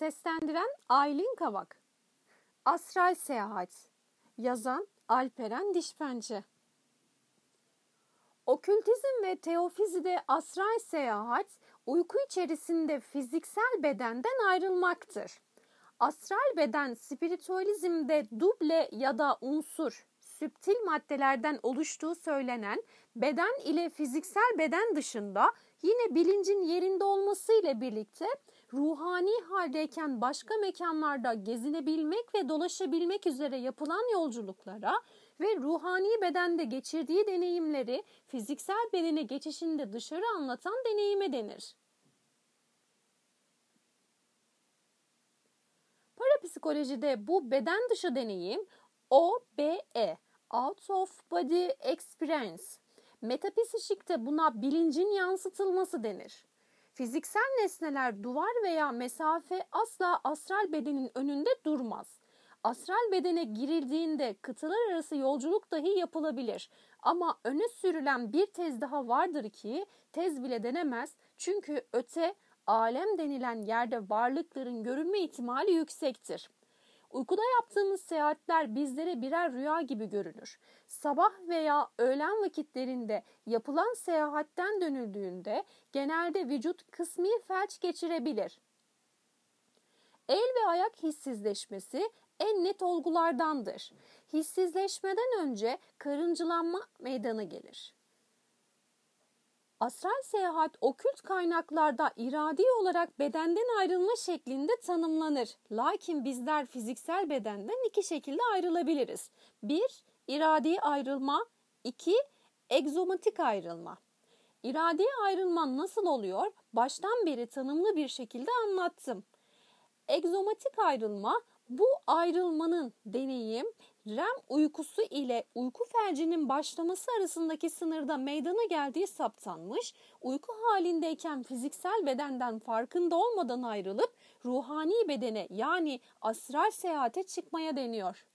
Seslendiren Aylin Kavak Astral Seyahat Yazan Alperen Dişpençe Okültizm ve teofizide astral seyahat uyku içerisinde fiziksel bedenden ayrılmaktır. Astral beden spiritüalizmde duble ya da unsur, süptil maddelerden oluştuğu söylenen beden ile fiziksel beden dışında yine bilincin yerinde olmasıyla birlikte ruhani haldeyken başka mekanlarda gezinebilmek ve dolaşabilmek üzere yapılan yolculuklara ve ruhani bedende geçirdiği deneyimleri fiziksel bedene geçişinde dışarı anlatan deneyime denir. Parapsikolojide bu beden dışı deneyim OBE, Out of Body Experience. Metapsişikte buna bilincin yansıtılması denir. Fiziksel nesneler duvar veya mesafe asla astral bedenin önünde durmaz. Astral bedene girildiğinde kıtalar arası yolculuk dahi yapılabilir. Ama öne sürülen bir tez daha vardır ki tez bile denemez. Çünkü öte alem denilen yerde varlıkların görünme ihtimali yüksektir. Uykuda yaptığımız seyahatler bizlere birer rüya gibi görünür. Sabah veya öğlen vakitlerinde yapılan seyahatten dönüldüğünde genelde vücut kısmi felç geçirebilir. El ve ayak hissizleşmesi en net olgulardandır. Hissizleşmeden önce karıncılanma meydana gelir. Astral seyahat okült kaynaklarda iradi olarak bedenden ayrılma şeklinde tanımlanır. Lakin bizler fiziksel bedenden iki şekilde ayrılabiliriz. Bir, iradi ayrılma. iki egzomatik ayrılma. İradi ayrılma nasıl oluyor? Baştan beri tanımlı bir şekilde anlattım. Egzomatik ayrılma bu ayrılmanın deneyim REM uykusu ile uyku felcinin başlaması arasındaki sınırda meydana geldiği saptanmış, uyku halindeyken fiziksel bedenden farkında olmadan ayrılıp ruhani bedene yani astral seyahate çıkmaya deniyor.